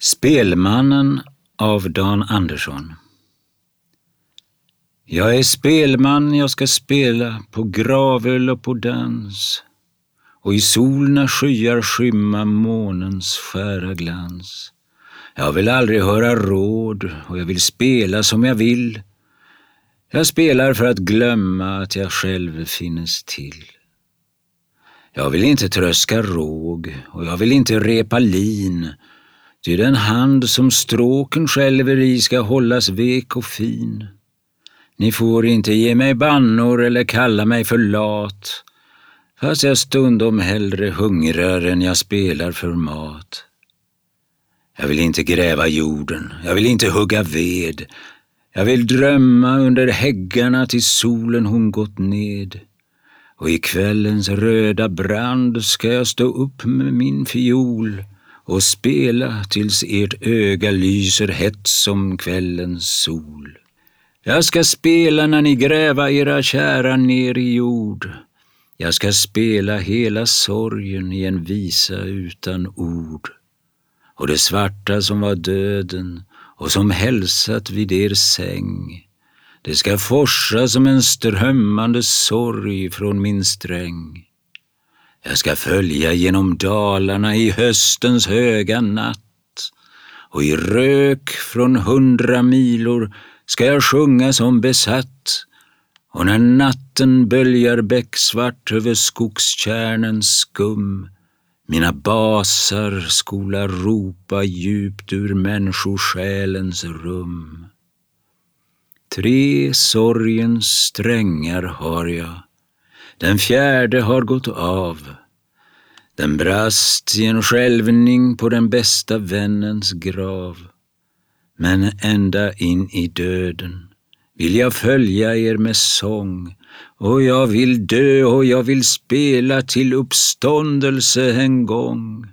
Spelmannen av Dan Andersson Jag är spelman, jag ska spela på gravöl och på dans och i solna skyar skymma månens skära glans. Jag vill aldrig höra råd och jag vill spela som jag vill. Jag spelar för att glömma att jag själv finnes till. Jag vill inte tröska råg och jag vill inte repa lin Ty den hand som stråken skälver i ska hållas vek och fin. Ni får inte ge mig bannor eller kalla mig för lat, fast jag stundom hellre hungrar än jag spelar för mat. Jag vill inte gräva jorden, jag vill inte hugga ved, jag vill drömma under häggarna till solen hon gått ned. Och i kvällens röda brand ska jag stå upp med min fiol och spela tills ert öga lyser hett som kvällens sol. Jag ska spela när ni gräva era kära ner i jord. Jag ska spela hela sorgen i en visa utan ord. Och det svarta som var döden och som hälsat vid er säng. Det ska forsa som en strömmande sorg från min sträng. Jag ska följa genom dalarna i höstens höga natt. Och i rök från hundra milor ska jag sjunga som besatt. Och när natten böljar becksvart över skogstjärnens skum mina basar skola ropa djupt ur människosjälens rum. Tre sorgens strängar har jag den fjärde har gått av. Den brast i en skälvning på den bästa vännens grav. Men ända in i döden vill jag följa er med sång och jag vill dö och jag vill spela till uppståndelse en gång.